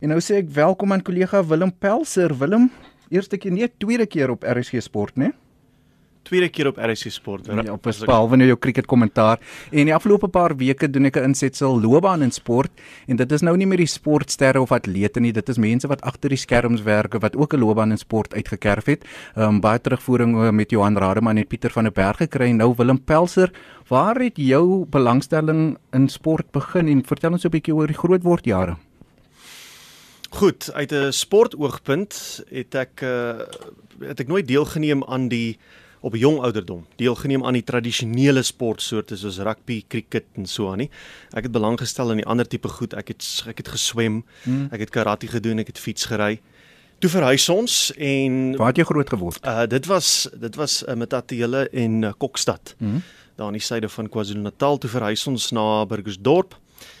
En nou sê ek welkom aan kollega Willem Pelser. Willem, eerste keer nee, tweede keer op RSG Sport, né? Tweede keer op RSG Sport. Ja, op behalwe nou jou cricket kommentaar. En die afgelope paar weke doen ek 'n insetsel loopbaan in sport en dit is nou nie meer die sportsterre of atlete nie, dit is mense wat agter die skerms werk wat ook 'n loopbaan in sport uitgekerf het. Ehm um, baie terugvoering eh, met Johan Rademan en Pieter van der Berg gekry. Nou Willem Pelser, waar het jou belangstelling in sport begin en vertel ons 'n bietjie oor die grootword jare? Goed, uit 'n sportoogpunt het ek uh het ek nooit deelgeneem aan die op jong ouderdom deelgeneem aan die tradisionele sportsoorte soos rugby, cricket en so aan nie. Ek het belang gestel in die ander tipe goed. Ek het ek het geswem, hmm. ek het karate gedoen, ek het fiets gery. Toe verhuis ons en Waar het jy groot geword? Uh dit was dit was uh, met Atiele en uh, Kokstad. Hmm. Daar aan die suide van KwaZulu-Natal toe verhuis ons na Burgersdorp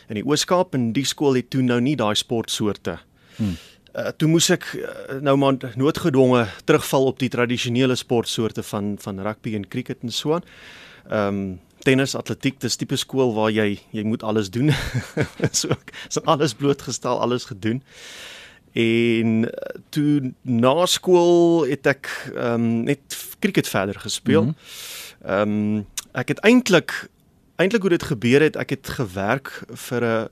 in die Oos-Kaap en die skool het toe nou nie daai sportsoorte Hmm. Uh, toe moes ek uh, nou maar noodgedwonge terugval op die tradisionele sportsoorte van van rugby en cricket en so aan. Ehm um, tennis, atletiek, dis tipe skool waar jy jy moet alles doen. so ek is alles blootgestel, alles gedoen. En uh, toe na skool het ek ehm um, net cricket verder gespeel. Mhm. Ehm mm um, ek het eintlik eintlik hoe dit gebeur het, ek het gewerk vir 'n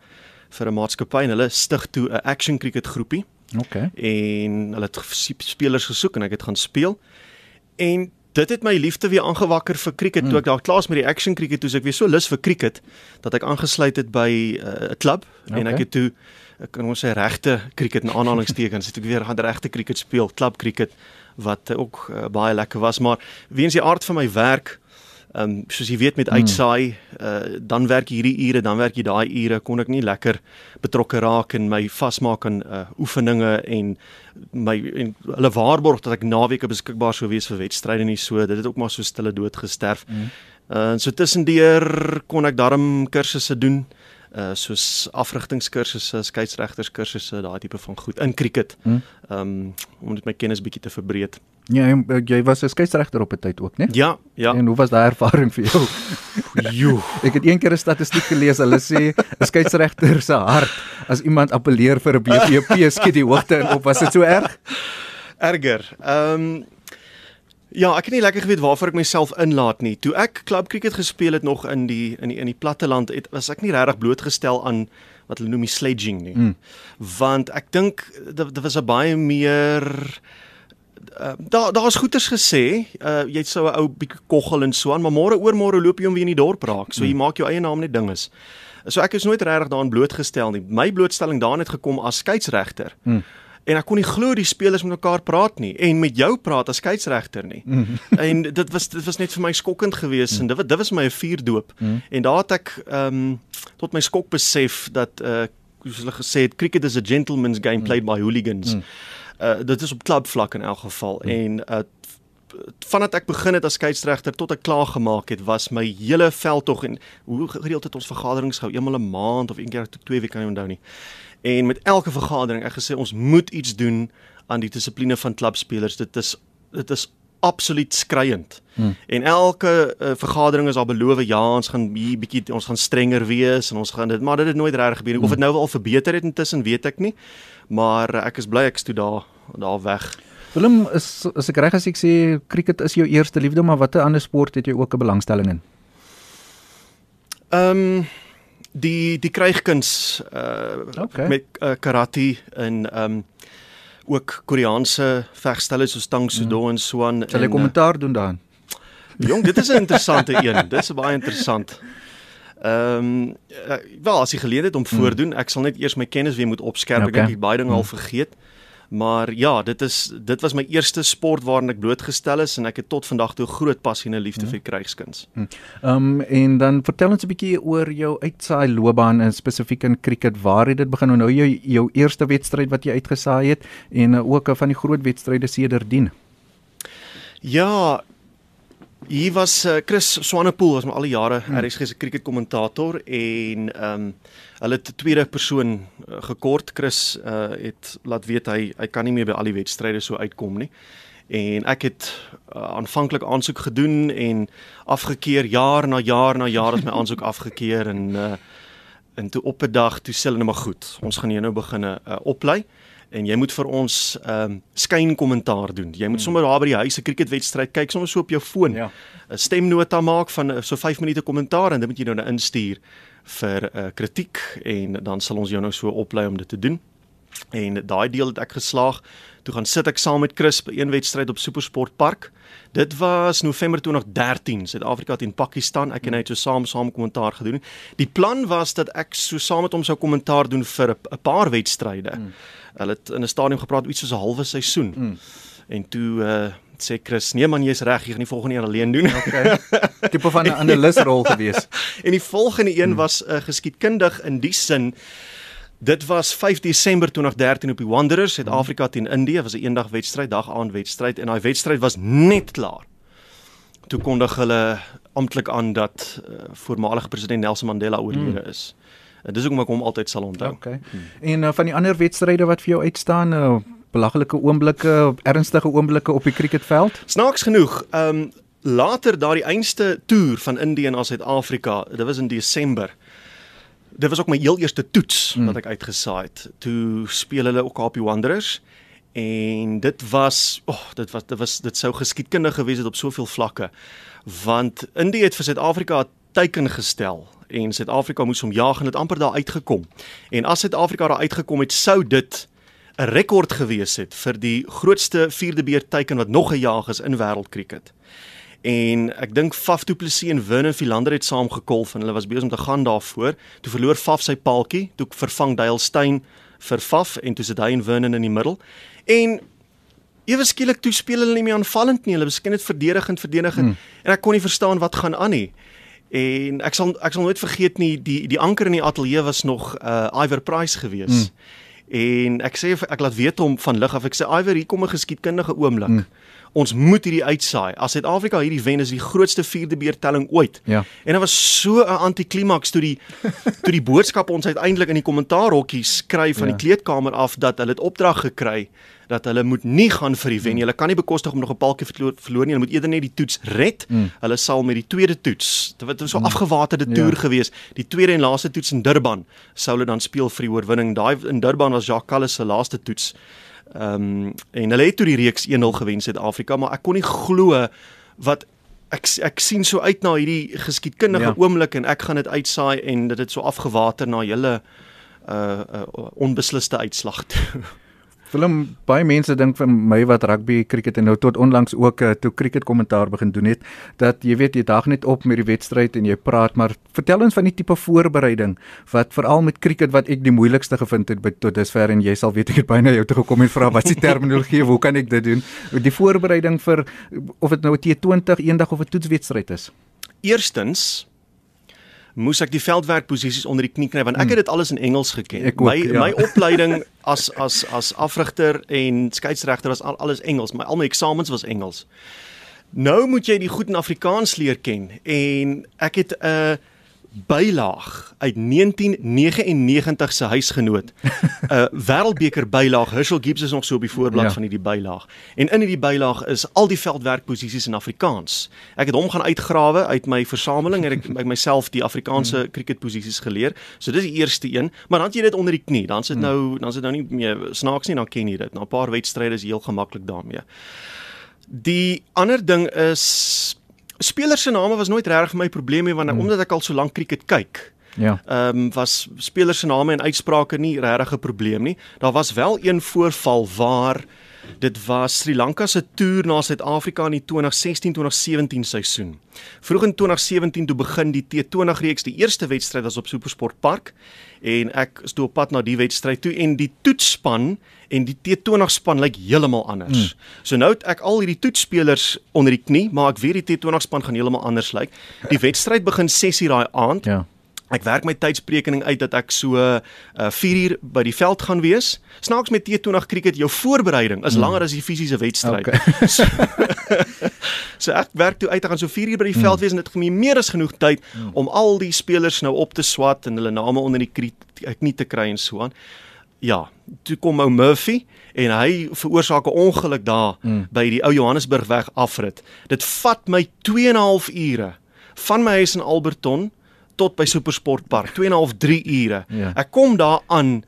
vir 'n maatskappy en hulle stig toe 'n action cricket groepie. OK. En hulle het spelers gesoek en ek het gaan speel. En dit het my liefde weer aangewakker vir cricket hmm. toe ek daar klaar is met die action cricket toe ek weer so lus vir cricket dat ek aangesluit het by uh, 'n uh, klub okay. en ek het toe ek kan ons sê regte cricket in aanhalingstekens het ek weer gaan regte cricket speel, klub cricket wat ook uh, baie lekker was, maar weens die aard van my werk Ehm um, soos jy weet met uitsaai, uh, dan werk hierdie ure, dan werk jy daai ure, kon ek nie lekker betrokke raak in my vasmaak aan uh, oefeninge en my en hulle waarborg dat ek naweke beskikbaar sou wees vir wedstryde nie so, dit het ook maar so stille dood gesterf. Mm. Uh so tussendeur kon ek darm kursusse doen uh soos afrigtingskursusse, skeieregterskursusse, daai tipe van goed in cricket. Mm. Um om dit my kennis bietjie te verbreek. Ja, jy, jy was 'n skeieregter op 'n tyd ook, né? Ja, ja. En hoe was daai ervaring vir jou? Jo, ek het een keer 'n statistiek gelees. Hulle sê 'n skeieregter se hart as iemand appeleer vir 'n BVP skiet die hoogte in op. Was dit so erg? Erger. Ehm um, Ja, ek het nie lekker geweet waarvoor ek myself inlaat nie. Toe ek klub cricket gespeel het nog in die in die in die platteland, het was ek nie regtig blootgestel aan wat hulle noem die sledging nie. Mm. Want ek dink dit was 'n baie meer uh, daar daar's goeters gesê, uh, jy sou 'n ou bietjie koggel en so aan, maar môre oor môre loop jy om weer in die dorp raak. So jy mm. maak jou eie naam net ding is. So ek is nooit regtig daarin blootgestel nie. My blootstelling daarin het gekom as skeieregter. Mm. En ek kon nie glo die spelers met mekaar praat nie en met jou praat as skeieregter nie. Mm. en dit was dit was net vir my skokkend geweest mm. en dit dit was my 'n vuurdoop. Mm. En daar het ek ehm um, tot my skok besef dat uh soos hulle gesê het cricket is a gentleman's game played mm. by hooligans. Mm uh, dit is op klubvlak in elk geval hmm. en uh, vandat ek begin het as skeieregter tot ek klaar gemaak het was my hele veld tog en hoe gereeld het ons vergaderings gehou eenmal 'n maand of een keer tot twee weke kan jy onthou nie en met elke vergadering ek gesê ons moet iets doen aan die dissipline van klubspelers dit is dit is absoluut skreiend. Hmm. En elke uh, vergadering is al beloof ja, ons gaan hier bietjie ons gaan strenger wees en ons gaan dit maar dit het nooit reg gebeur nie. Hmm. Of dit nou al verbeter het intussen weet ek nie. Maar uh, ek is bly ek is toe daar daar weg. Willem is as ek reg as ek sê cricket is jou eerste liefde, maar watter ander sport het jy ook 'n belangstelling in? Ehm um, die die krygkuns uh okay. met uh, karate en ehm um, ook Koreaanse vegstelle soos Tang Soo mm. en so aan. Sal jy kommentaar doen daarin? Jong, dit is 'n interessante een. Dit is baie interessant. Ehm um, wel as jy geleentheid om mm. voordoen, ek sal net eers my kennis weer moet opskerp. Okay. Ek dink ek baie dinge al mm. vergeet. Maar ja, dit is dit was my eerste sport waarin ek blootgestel is en ek het tot vandag toe groot passie en liefde mm. vir krygskuns. Ehm um, en dan vertel ons 'n bietjie oor jou uitsaai loopbaan en spesifiek in cricket. Waar het dit begin? Nou jou jou eerste wedstryd wat jy uitgesaai het en uh, ook uh, van die groot wedstryde sedertdien. Ja, hier was uh, Chris Swanepoel was my al die jare hmm. RSG se cricket kommentator en ehm um, hulle het 'n tweede persoon uh, gekort Chris uh, het laat weet hy hy kan nie meer by al die wedstryde so uitkom nie. En ek het uh, aanvanklik aansoek gedoen en afgekeur jaar na jaar na jaar is my aansoek afgekeur en uh, En toe op 'n dag toe sê hulle nou maar goed, ons gaan jou nou begin uh, oplei en jy moet vir ons ehm um, skyn kommentaar doen. Jy moet sommer daar by die huis 'n cricketwedstryd kyk sommer so op jou foon. 'n Ja. Stemnota maak van uh, so 5 minute kommentaar en dit moet jy nou nou instuur vir 'n uh, kritiek en dan sal ons jou nou so oplei om dit te doen. En daai deel het ek geslaag. Toe gaan sit ek saam met Chris by een wedstryd op Supersport Park. Dit was November 2013, Suid-Afrika teen Pakistan. Ek en hy het so saam saam kommentaar gedoen. Die plan was dat ek so saam met hom sou kommentaar doen vir 'n paar wedstryde. Mm. Hulle het in 'n stadium gepraat iets soos 'n halwe seisoen. Mm. En toe uh sê Chris, nee man, jy's reg, jy gaan die volgende een alleen doen. Okay. Tipe van 'n analisrol gewees. en die volgende een was 'n uh, geskiedkundig in die sin Dit was 5 Desember 2013 op die Wanderers, Suid-Afrika teen Indië, was 'n eendag wedstryd, dag aand wedstryd en daai wedstryd was net klaar. Toe kondig hulle amptelik aan dat uh, voormalige president Nelson Mandela oorlede mm. is. En dis hoekom ek hom altyd sal onthou. Okay. En uh, van die ander wedstryde wat vir jou uitstaan, uh, belaglike oomblikke, ernstige oomblikke op die cricketveld? Snaaks genoeg, ehm um, later daardie einste toer van Indië na Suid-Afrika, dit was in Desember dit was ook my heel eerste toets hmm. wat ek uitgesaai het. Toe speel hulle ook die Wanderers en dit was oh, dit was dit was dit sou geskiedkundig gewees het op soveel vlakke. Want Indië het vir Suid-Afrika 'n teiken gestel en Suid-Afrika moes hom jaag en dit amper daar uitgekom. En as Suid-Afrika daar uitgekom het, sou dit 'n rekord gewees het vir die grootste vierde beer teiken wat nog gejaag is in wêreldkriket en ek dink Faf Du Plessis en Vernon Philander het saam gekolf en hulle was besig om te gaan daarvoor. Toe verloor Faf sy paaltjie, toe vervang Dale Steyn vir Faf en toe sit hy en Vernon in die middel. En ewe skielik toe speel hulle nie meer aanvallend nie, hulle beskik net verdedigend verdedigend hmm. en ek kon nie verstaan wat gaan aan nie. En ek sal ek sal nooit vergeet nie die die anker in die ateljee was nog uh Iver Price gewees. Hmm. En ek sê ek laat weet hom van lig af ek sê Iver hier kom 'n geskiedkundige oomblik. Hmm ons moet hierdie uitsaai. As Suid-Afrika hierdie wen is die grootste vierde beertelling ooit. Ja. En dit was so 'n antiklimaks toe die toe die boodskap ons uiteindelik in die kommentaarhokkie skryf van ja. die kleedkamer af dat hulle dit opdrag gekry dat hulle moet nie gaan vir die wen nie. Hulle kan nie bekostig om nog 'n paltjie verloor, verloor nie. Hulle moet eerder net die toets red. Mm. Hulle sal met die tweede toets, was so 'n mm. afgewaterde toer ja. gewees. Die tweede en laaste toets in Durban sou hulle dan speel vir die oorwinning. Daai in Durban was Jacques Callis se laaste toets. Ehm um, en hulle het toe die reeks 1-0 gewen Suid-Afrika, maar ek kon nie glo wat ek ek sien so uit na hierdie geskiedkundige ja. oomblik en ek gaan dit uitsaai en dit het so afgewater na julle uh, uh onbesliste uitslag toe. Willem, baie mense dink van my wat rugby, cricket en nou tot onlangs ook uh, toe cricket kommentaar begin doen het, dat jy weet jy dag net op met die wedstryd en jy praat, maar vertel ons van die tipe voorbereiding wat veral met cricket wat ek die moeilikste gevind het by tot dusver en jy sal weet ek het byna jou toe gekom en vra wat is die terminologie, hoe kan ek dit doen? Die voorbereiding vir of dit nou 'n T20 eendag of 'n toetswedstryd is. Eerstens moes ek die veldwerkposisies onder die knie kry want ek hmm. het dit alles in Engels geken. Ook, my ja. my opleiding as as as afrigter en skeieregter was al alles Engels. My al my eksamens was Engels. Nou moet jy die goed in Afrikaans leer ken en ek het 'n uh, bylaag uit 1999 se huisgenoot. 'n uh, Wêreldbeker bylaag. Herschel Gibbs is nog so op die voorblad ja. van hierdie bylaag. En in hierdie bylaag is al die veldwerkposisies in Afrikaans. Ek het hom gaan uitgrawe uit my versameling en ek ek myself die Afrikaanse cricketposisies geleer. So dis die eerste een, maar dan het jy dit onder die knie. Dan sit nou dan sit nou nie meer snaaks nie, dan ken jy dit. Na 'n paar wedstryde is heel gemaklik daarmee. Die ander ding is spelers se name was nooit regtig vir my probleem nie want hmm. omdat ek al so lank cricket kyk. Ja. Ehm um, was spelers se name en uitsprake nie regtig 'n probleem nie. Daar was wel een voorval waar dit was Sri Lanka se toer na Suid-Afrika in die 2016-2017 seisoen. Vroeg in 2017 toe begin die T20 reeks, die eerste wedstryd was op Supersport Park en ek is toe op pad na die wedstryd toe en die toetsspan en die T20 span lyk heeltemal anders. Mm. So nou het ek al hierdie toetsspelers onder die knie, maar ek weet die T20 span gaan heeltemal anders lyk. Die wedstryd begin 6:00 daai aand. Ja. Ek werk my tydspreking uit dat ek so uh 4 uur by die veld gaan wees. Snaaks met T20 cricket jou voorbereiding is mm. langer as die fisiese wedstryd. Okay. so, so ek werk toe uit te gaan so 4 uur by die veld mm. wees en dit gee my meer as genoeg tyd mm. om al die spelers nou op te swat en hulle name onder die knie te kry en so aan ja, toe kom ou Murphy en hy veroorsaak 'n ongeluk daar mm. by die ou Johannesburgweg afrit. Dit vat my 2 en 'n half ure van my huis in Alberton tot by Supersportpark, 2 en 'n half 3 ure. Ja. Ek kom daar aan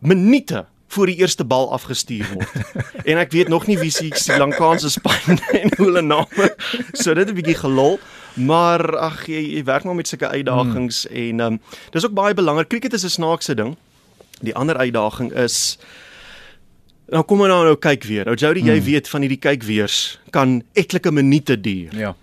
minute voor die eerste bal afgestuur word. en ek weet nog nie wie se Sri Lankaanse span en hoe hulle name. So dit 'n bietjie gelol. Maar ag jy, jy werk maar met sulke uitdagings hmm. en ehm um, dis ook baie belangrik. Cricket is 'n snaakse ding. Die ander uitdaging is nou kom ons nou nou kyk weer. Nou Jody, hmm. jy weet van hierdie kyk weers kan etlike minute duur. Ja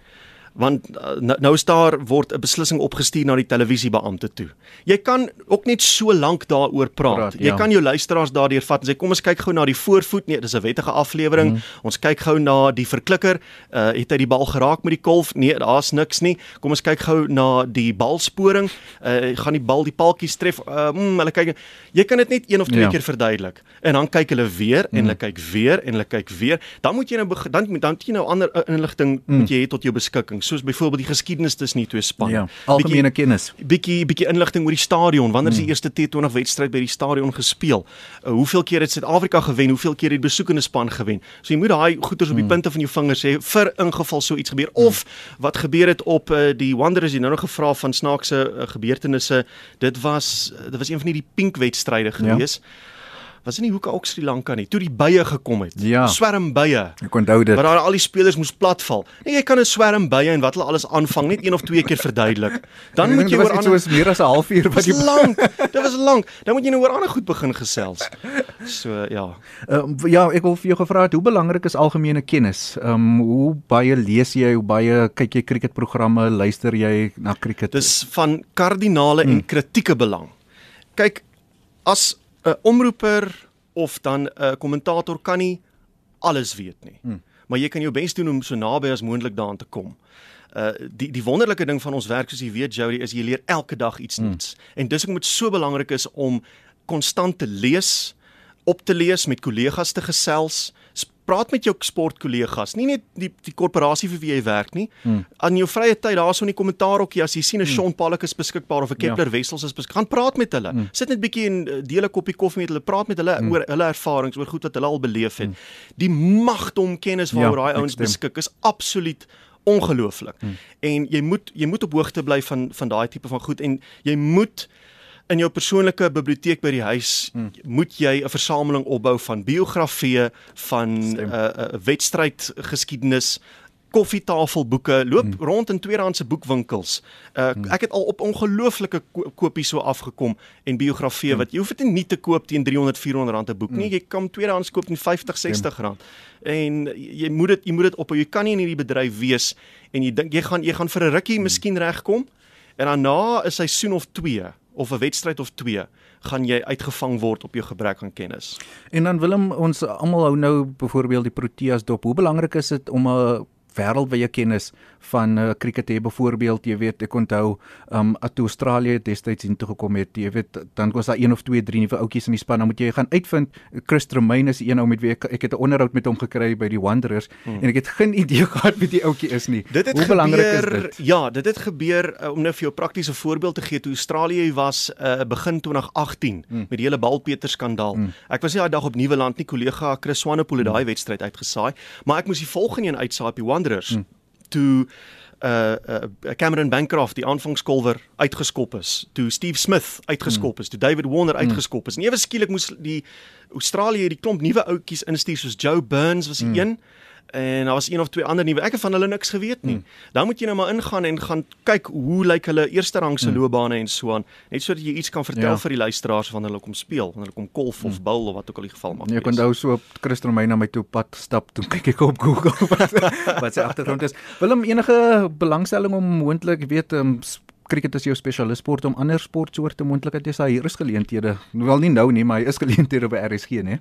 want uh, nou staar word 'n beslissing opgestuur na die televisiebeampte toe. Jy kan ook net so lank daaroor praat. praat jy ja. kan jou luisteraars daardeur vat en sê kom ons kyk gou na die voorvoet. Nee, dis 'n wettige aflewering. Mm. Ons kyk gou na die verklikker. Uh het hy die bal geraak met die kolf? Nee, daar's niks nie. Kom ons kyk gou na die balsporing. Uh gaan die bal die paaltjies tref? Uh mm, hulle kyk jy kan dit net een of twee ja. keer verduidelik. En dan kyk hulle weer en mm. hulle kyk weer en hulle kyk weer. Dan moet jy nou dan dan moet jy nou ander inligting mm. moet jy hê tot jou beskikking soos byvoorbeeld die geskiedenis tussen die twee spanne. Ja, algemene kennis. Bietjie bietjie inligting oor die stadion. Wanneer is die hmm. eerste T20 wedstryd by die stadion gespeel? Uh, hoeveel keer het Suid-Afrika gewen? Hoeveel keer het die besoekende span gewen? So jy moet daai goeters op die hmm. punte van jou vingers hê vir ingeval so iets gebeur hmm. of wat gebeur het op uh, die Wanderers jy nou nog gevra van snaakse uh, gebeurtenisse. Dit was dit was een van die pink wedstryde gewees. Ja was in die hoeke ook Sri Lanka nie. Toe die bye gekom het. Ja. Swerm bye. Ek onthou dit. Maar daar al die spelers moes platval. Nee, jy kan 'n swerm bye en wat hulle alles aanvang net een of twee keer verduidelik. Dan moet jy oor ander soos meer as 'n halfuur wat jy lank. Dit was lank. Dan moet jy nou oor ander goed begin gesels. So ja. Uh, ja, ek wil vir jou gevra het hoe belangrik is algemene kennis? Ehm um, hoe baie lees jy, hoe baie kyk jy cricketprogramme, luister jy na cricket? Dis van kardinale hmm. en kritieke belang. Kyk, as 'n omroeper of dan 'n kommentator kan nie alles weet nie. Hmm. Maar jy kan jou bes doen om so naby as moontlik daaraan te kom. Uh die die wonderlike ding van ons werk soos jy weet Jody is jy leer elke dag iets hmm. nuuts. En dis hoekom dit so belangrik is om konstant te lees, op te lees, met kollegas te gesels, praat met jou sportkollegas, nie net die die korporasie vir wie jy werk nie. Hmm. Aan jou vrye tyd, daarso in die kommentaarhokkie as jy sien 'n hmm. Sean Pollock is beskikbaar of 'n ja. Kepler ja. Wessels is beskikbaar, gaan praat met hulle. Hmm. Sit net bietjie en uh, deel 'n koppie koffie met hulle, praat met hulle hmm. oor hulle ervarings, oor goed wat hulle al beleef het. Hmm. Die magte om kennis waaroor ja, daai ouens beskik is absoluut ongelooflik. Hmm. En jy moet jy moet op hoogte bly van van daai tipe van goed en jy moet in jou persoonlike biblioteek by die huis hmm. moet jy 'n versameling opbou van biografieë van 'n uh, uh, wedstryd geskiedenis koffietafelboeke loop hmm. rond in tweedehandse boekwinkels. Uh, hmm. Ek het al op ongelooflike ko kopies so afgekom en biografieë hmm. wat jy hoef dit nie te koop teen 300 400 rand 'n boek hmm. nie. Jy kan tweedehands koop teen 50 60 rand. En jy moet dit jy moet dit op jy kan nie in hierdie bedryf wees en jy dink jy gaan jy gaan vir 'n rukkie hmm. miskien regkom en dan na 'n seisoen of 2 of 'n wedstryd of 2 gaan jy uitgevang word op jou gebrek aan kennis. En dan Willem ons almal hou nou byvoorbeeld die Proteas dop. Hoe belangrik is dit om 'n wêreldwye kennis van uh, cricket hê byvoorbeeld jy weet ek onthou um at Australië destyds in toe gekom het jy weet dan was daar een of twee drie nuwe ouetjies in die span dan moet jy gaan uitvind Chris Tremaine is een ou met wie ek, ek het 'n onderhoud met hom gekry by die Wanderers hmm. en ek het geen idee gehad wie die ouetjie is nie dit hoe belangrik is dit ja dit het gebeur uh, om nou vir jou praktiese voorbeeld te gee toe Australië was uh, begin 2018 hmm. met die hele Balpeter skandaal hmm. ek was nie daai dag op Nieuweland nie kollega Chris Swanepoel het hmm. daai wedstryd uitgesaai maar ek moes die volgende een uitsaai op die Wanderers hmm toe uh, uh Cameron Bancroft die aanvangskolwer uitgeskop is, toe Steve Smith uitgeskop is, toe David Warner hmm. uitgeskop is. En ewe skielik moes die Australië hierdie klomp nuwe ouetjies instuur soos Joe Burns was die mm. een en daar was een of twee ander nuwe. Ek het van hulle niks geweet nie. Hmm. Dan moet jy nou maar ingaan en gaan kyk hoe lyk hulle eerste rangse hmm. loopbane en so aan, net sodat jy iets kan vertel ja. vir die luisteraars van hulle kom speel, wanneer hulle kom golf of hmm. bowl of wat ook al die geval mag nee, wees. Ek onthou so op Christen my na my toe pad stap toe kyk ek op Google wat wat sy agtergrond is. Willem enige belangstelling om moontlik weet um, Cricket is jou spesialis sport om ander sportsoorte moontlik te sê hier is geleenthede. Wel nie nou nie, maar hy is geleenthede by RSG, né?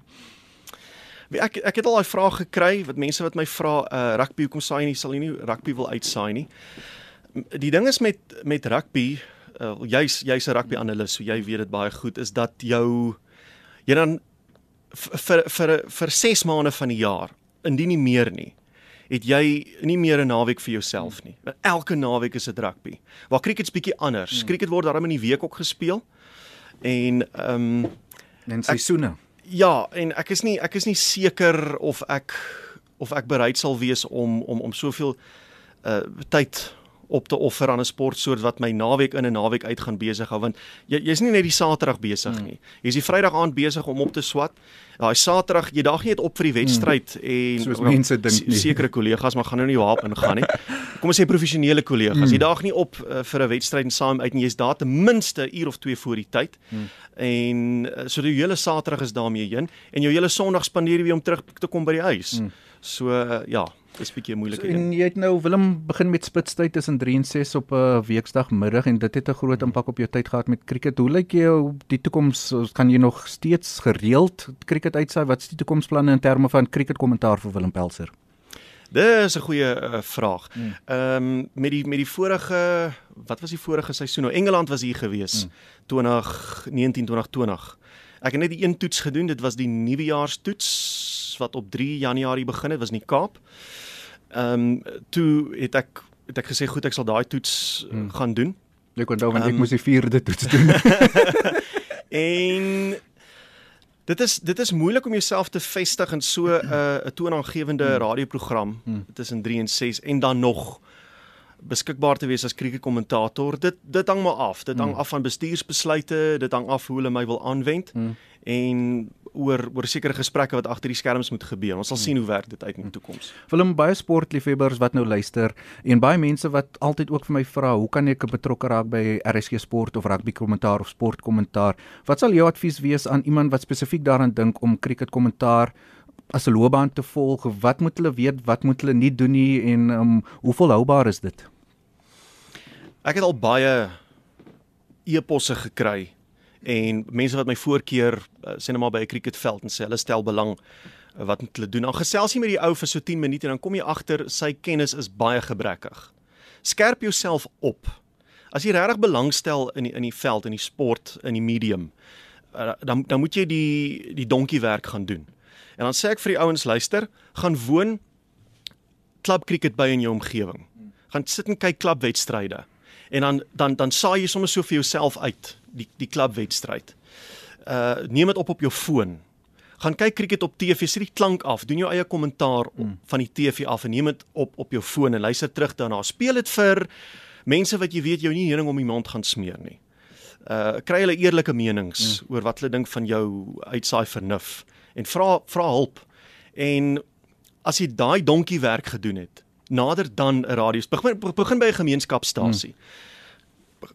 Ek ek het al daai vraag gekry wat mense wat my vra uh rugby hoekom saai nie sal jy nie rugby wil uitsaai nie. Die ding is met met rugby uh jy's jy's 'n rugby analis, so jy weet dit baie goed is dat jou jy dan vir vir vir 6 maande van die jaar indien nie meer nie het jy nie meer 'n naweek vir jouself nie. Elke naweek is dit rugby. Waar cricket's bietjie anders. Hmm. Cricket word daarom in die week ook gespeel. En ehm um, en seisoene. Ek, Ja, en ek is nie ek is nie seker of ek of ek bereid sal wees om om om soveel uh tyd op te offer aan 'n sportsoort wat my naweek in en naweek uit gaan besig hou want jy jy's nie net die Saterdag besig nie. Jy's die Vrydag aand besig om op te swat. Daai Saterdag jy daag nie net op vir die wedstryd en Soos mense dink nie. sekere kollegas maar gaan nou nie waarop ingaan nie. Kom ons sê professionele kollegas. Jy daag nie op uh, vir 'n wedstryd en saam uit en jy's daar ten minste 'n uur of 2 voor die tyd. En uh, so die hele Saterdag is daarmee heen en jou hele Sondag spandeer jy weer om terug te kom by die huis. So uh, ja, dis 'n bietjie moeilike So, een. en jy het nou Willem begin met spitstyd tussen 3 en 6 op 'n uh, weekdagmiddag en dit het 'n groot impak op jou tyd gehad met cricket. Hoe lyk jou die toekoms? Kan jy nog steeds gereeld cricket uitsaai? Wat is die toekomsplanne in terme van cricket kommentaar vir Willem Pelser? Dis 'n goeie uh, vraag. Ehm um, met die met die vorige wat was die vorige seisoen? Nou Engeland was hier gewees. 2019 2020. Ek het net die een toets gedoen. Dit was die nuwejaarstoets wat op 3 Januarie begin het, was in die Kaap. Ehm um, toe het ek het ek gesê goed, ek sal daai toets uh, gaan doen. Ek onthou want ek Ehm, moes die vierde toets doen. En dit is dit is moeilik om jouself te vestig in so 'n uh, 'n toonaangewende radioprogram tussen 3 en 6 en dan nog beskikbaar te wees as kriketkommentator. Dit dit hang maar af. Dit hang af van bestuursbesluite, dit hang af hoe hulle my wil aanwend en oor oor sekere gesprekke wat agter die skerms moet gebeur. Ons sal sien hoe werk dit uit in die toekoms. Willem baie sportliefhebbers wat nou luister en baie mense wat altyd ook vir my vra, hoe kan ek betrokke raak by RSG Sport of rugby kommentaar of sportkommentaar? Wat sal jou advies wees aan iemand wat spesifiek daaraan dink om cricketkommentaar as 'n loopbaan te volg? Wat moet hulle weet, wat moet hulle nie doen nie en um, hoe volhoubaar is dit? Ek het al baie e-posse gekry en mense wat my voorkeur uh, sê net maar by 'n cricketveld en sê hulle stel belang uh, wat moet hulle doen. Dan gesels jy met die ou vir so 10 minute en dan kom jy agter sy kennis is baie gebrekkig. Skerp jouself op. As jy regtig belangstel in die, in die veld in die sport in die medium, uh, dan dan moet jy die die donkie werk gaan doen. En dan sê ek vir die ouens luister, gaan woon klub cricket by in jou omgewing. Gaan sit en kyk klubwedstryde. En dan dan dan saai jy sommer so vir jouself uit die die klubwedstryd. Uh neem dit op op jou foon. Gaan kyk cricket op TV, sit die klank af, doen jou eie kommentaar op, van die TV af en neem dit op op jou foon en luister terug daarna. Speel dit vir mense wat jy weet jou nie heuning om die mond gaan smeer nie. Uh kry hulle eerlike menings mm. oor wat hulle dink van jou uitsaai vernuf en vra vra hulp. En as jy daai donkie werk gedoen het, nader dan 'n radio begin begin by 'n gemeenskapstasie. Hmm.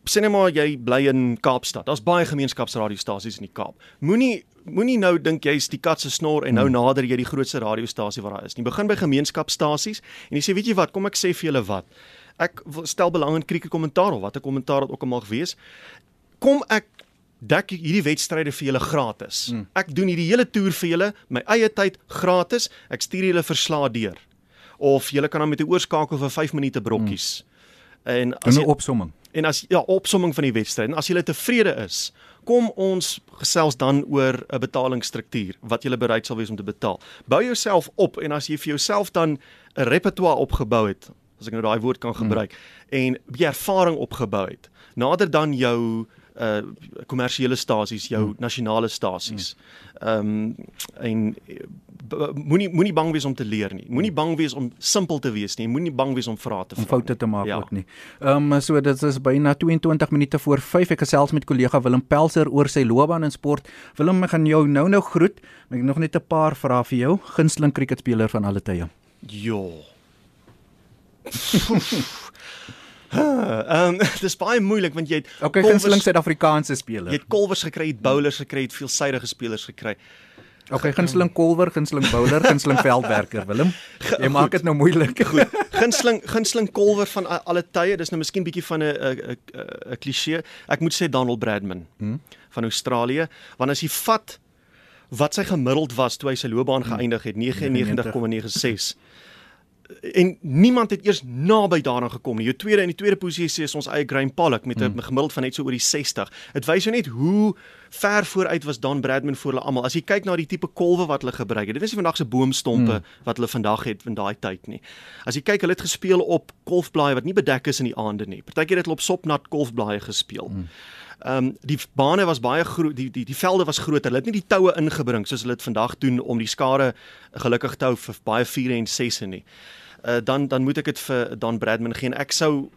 Sê net maar jy bly in Kaapstad. Daar's baie gemeenskapsradiostasies in die Kaap. Moenie moenie nou dink jy's die kat se snor en nou Hmm. nader jy die grootste radiostasie wat daar is nie. Begin by gemeenskapstasies en jy sê weet jy wat, kom ek sê vir julle wat. Ek stel belang in krieke kommentaar of watter kommentaar dit ook al mag wees. Kom ek dek hierdie wedstryde vir julle gratis. Mm. Ek doen hierdie hele toer vir julle, my eie tyd gratis. Ek stuur julle verslae deur. Of julle kan dan met 'n oorskakel vir 5 minute brokkies. Mm. En as jy, 'n opsomming. en as ja, opsomming van die wedstryd. En as jy tevrede is, kom ons gesels dan oor 'n betalingsstruktuur wat jy bereid sal wees om te betaal. Bou jouself op en as jy vir jouself dan 'n repertoire opgebou het, as ek nou daai woord kan gebruik, mm. en 'n ervaring opgebou het, nader dan jou uh kommersiële stasies, jou mm. nasionale stasies. Ehm um, en moenie moenie bang wees om te leer nie. Moenie bang wees om simpel te wees nie. Moenie bang wees om vrae te vra. om foute te maak Ja. ook nie. Ehm um, so dit is byna 22 minute voor 5 ek gesels met kollega Willem Pelser oor sy loopbaan in sport. Willem, ek gaan jou nou nou groet. Ek het nog net 'n paar vrae vir jou. Gunsteling cricketspeler van alle tye. Ja. Ehm dis baie moeilik want jy het Okay, gunsteling Suid-Afrikaanse jy speler. het kolwers gekry, jy het bowlers gekry, jy het veelsidige spelers gekry. Okay, gunsteling kolwer, gunsteling bowler, gunsteling veldwerker, Willem. Jy maak dit nou moeilik. Goed. Gunsteling gunsteling kolwer van alle tye, dis nou miskien bietjie van 'n 'n 'n kliseë. Ek moet sê Donald Bradman Hmm. van Australië, want as jy vat wat sy gemiddeld was toe hy sy loopbaan geëindig het, 99,96 en niemand het eers naby daaraan gekom nie. Jou tweede in die tweede posisie is ons eie Graham Pollock met 'n mm. gemiddeld van net so oor die 60. Dit wys jou net hoe ver vooruit was Don Bradman voor hulle almal. As jy kyk na die tipe kolwe wat hulle gebruik het. Dit is nie vandag se boomstompe mm. wat hulle vandag het in daai tyd nie. As jy kyk, hulle het gespeel op golfblaaie wat nie bedek is in die aande nie. Partykeer het hulle op sopnat golfblaaie gespeel. Mm. Ehm um, die bane was baie groot, die die die velde was groter. Hulle het nie die toue ingebring soos hulle dit vandag doen om die skare gelukkig te hou vir baie 4 en 6 nie. Uh, dan dan moet ek dit vir Don Bradman gee en ek sou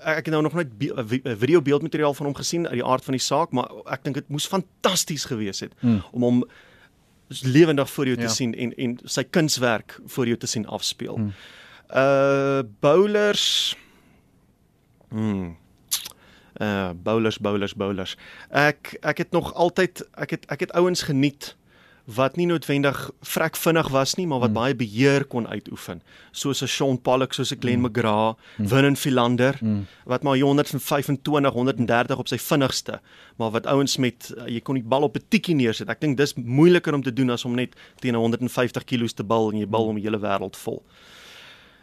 ek het nou nog net video beeldmateriaal van hom gesien uit die aard van die saak, maar ek dink dit moes fantasties gewees het hmm. om hom lewendig voor jou te ja. sien en en sy kunswerk voor jou te sien afspeel. Hmm. Uh bowlers Hmm. Uh bowlers bowlers bowlers. Ek ek het nog altyd ek het ek het ouens geniet wat nie noodwendig vrek vinnig was nie, maar wat mm. baie beheer kon uitoefen. Soos 'n Sean Pollock, soos 'n Glenn mm. McGrath, mm. Vernon Philander mm. wat maar 125, 130 op sy vinnigste, maar wat ouens met uh, jy kon die bal op 'n tikkie neersit. Ek dink dis moeiliker om te doen as om net teen 150 kg te bal en jy bal om die hele wêreld vol.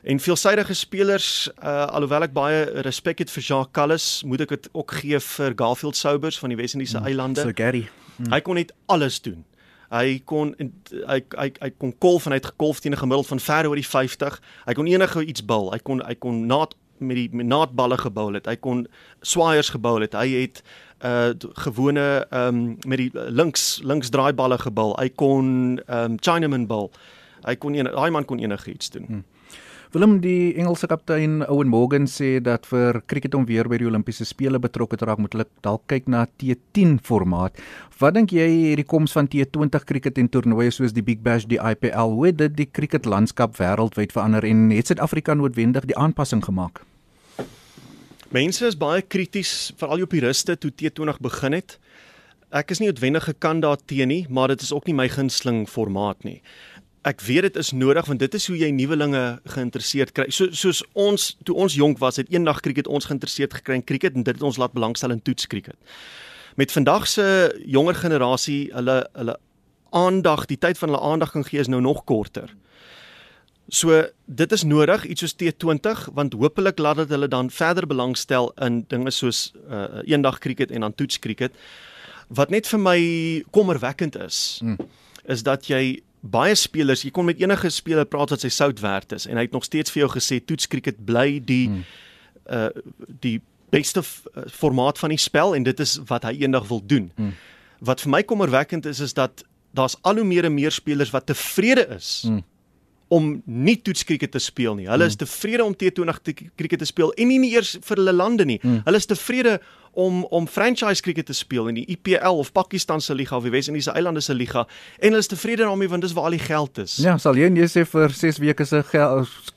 En veelsidige spelers, uh, alhoewel ek baie respek het vir Jacques Callis, moet ek dit ook gee vir Garfield Sobers van die Wes-Indiese mm. Eilande. So Gary. Mm. Hy kon net alles doen. Hy kon hy hy hy kon kolf en hy het gekolf teen 'n gemiddeld van ver oor die 50. Hy kon enige iets bil. Hy kon hy kon naad met die met naadballe gebou het. Hy kon swaaiers gebou het. Hy het uh gewone ehm um, met die links links draaiballe gebou. Hy kon ehm um, Chinaman bil. Hy kon een daai man kon enige iets doen. Hmm. Willem die Engelse kaptein Owen Morgan sê dat vir cricket om weer by die Olimpiese spele betrokke te raak moet hulle dalk kyk na T10 formaat. Wat dink jy hierdie koms van T20 cricket en toernooie soos die Big Bash, die IPL, hoe dit die cricket landskap wêreldwyd verander en het Suid-Afrika noodwendig die aanpassing gemaak? Mense is baie krities, veral die puriste toe T20 begin het. Ek is nie noodwendig gekant daarteen nie, maar dit is ook nie my gunsteling formaat nie ek weet dit is nodig want dit is hoe jy nuwelinge geïnteresseerd kry. So soos ons toe ons jonk was, het eendag krieket ons geïnteresseerd gekry in krieket en dit het ons laat belangstel in toetskrieket. Met vandag se jonger generasie, hulle hulle aandag, die tyd van hulle aandag kan gee is nou nog korter. So dit is nodig iets soos T20 want hopelik laat dit hulle dan verder belangstel in dinge soos uh, eendag krieket en dan toetskrieket. Wat net vir my kommerwekkend is, hmm. is dat jy baie spelers, jy kon met enige speler praat wat sy sout werd is en hy het nog steeds vir jou gesê toetskriket bly die hmm. uh die beste uh, formaat van die spel en dit is wat hy eendag wil doen. Hmm. Wat vir my kommerwekkend is is dat daar's al hoe meer en meer spelers wat tevrede is hmm om nie toetskriket te speel nie. Hulle is hmm. tevrede om T20 kriket te speel en nie, nie eers vir hulle lande nie. Hmm. Hulle is tevrede om om franchise kriket te speel in die IPL of Pakistan se liga of die Wes-Indiese eilande se liga en hulle is tevrede daarmee want dis waar al die geld is. Ja, sal jy net sê vir 6 weke se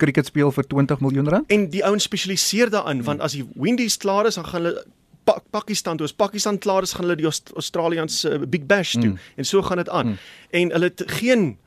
kriket speel vir 20 miljoen rand? En die ouens spesialiseer daarin want as die Windies klaar is dan gaan hulle pa Pakistan toe as Pakistan klaar is gaan hulle die Australiese uh, Big Bash toe mm. en so gaan dit aan. Mm. En hulle het geen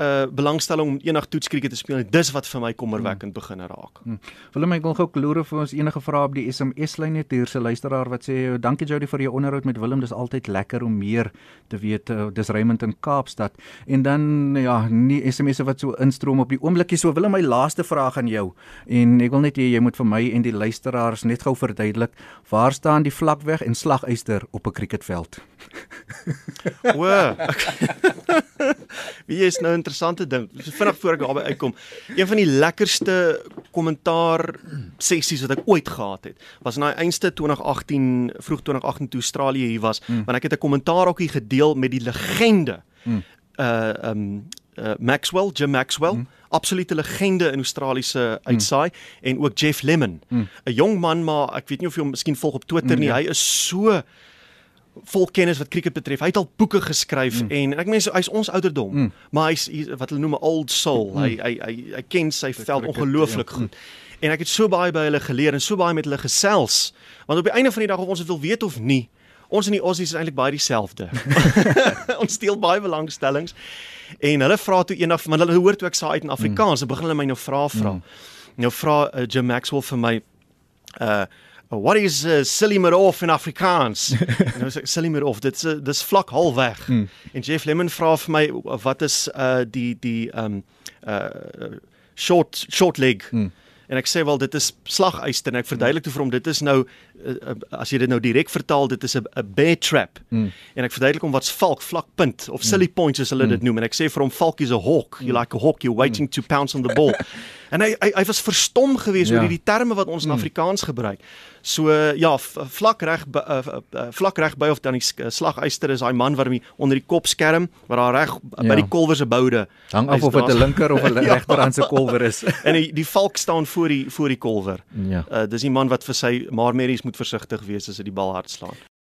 uh belangstelling om eendag toetskriket te speel en dis wat vir my kommerwekkend begin raak. Hmm. Willem ek wil gou kloere vir ons enige vrae op die SMS lyn net hier se luisteraar wat sê dankie Jody vir jou onderhoud met Willem dis altyd lekker om meer te weet uh, dis Raymond in Kaapstad en dan ja nie SMS'e wat so instroom op die oomblikie so Willem my laaste vraag aan jou en ek wil net hê jy moet vir my en die luisteraars net gou verduidelik waar staan die vlakweg en slaguister op 'n kriketveld? O. Wie is nou interessante ding. Vinnig voor ek daarby uitkom, een van die lekkerste kommentaar sessies wat ek ooit gehad het, was in daai eindste 2018, vroeg 2018 toe Australië hier was, mm. want ek het 'n kommentaarokkie gedeel met die legende. Mm. Uh um uh, Maxwell, Jim Maxwell, mm. absolute legende in Australiese uitsaai mm. en ook Jeff Lemon, 'n mm. jong man maar ek weet nie of jy hom miskien volg op Twitter mm, nie. Ja. Hy is so vol kennis wat cricket betref. Hy het al boeke geskryf mm. en ek meen hy's ons ouderdom, mm. maar hy's hy, wat hulle noem 'n old soul. Mm. Hy, hy hy hy ken sy veld ongelooflik ja. goed. En ek het so baie by hulle geleer en so baie met hulle gesels. Want op die einde van die dag of ons dit wil weet of nie, ons in die Aussies is eintlik baie dieselfde. ons deel baie belangstellings. En hulle vra toe eendag, want hulle hoor toe ek sê uit in Afrikaans, mm. begin hulle my nou vra vra. Mm. Nou vra uh, Jim Maxwell vir my uh what is uh, silly merof in Afrikaans? nou sê silly merof, dit's uh, dis vlak halfweg. Mm. En Jeff Lemon vra vir my wat is uh die die um uh short short leg. Mm. En ek sê wel dit is slaguister en ek verduidelik toe vir hom dit is nou as jy dit nou direk vertaal, dit is 'n 'n bear trap. Mm. En ek verduidelik hom wat's valk, vlakpunt of silly mm. point soos hulle mm. dit noem en ek sê vir hom valk is a hawk. You mm. like a hawk, you're waiting mm. to pounce on the ball. en hy hy hy was verstom geweest ja. oor hierdie terme wat ons in. Afrikaans gebruik. So ja, vlak reg uh, vlak reg by of dan die slaguister is daai man wat hom onder die kop skerm, wat daar reg ja. by die kolwer se boude. Hang af of dit 'n linker of 'n ja. regterhand se kolwer is. en die die valk staan voor die voor die kolwer. Ja. Uh, dis die man wat vir sy maar merries moet versigtig wees as hy die bal hard slaan.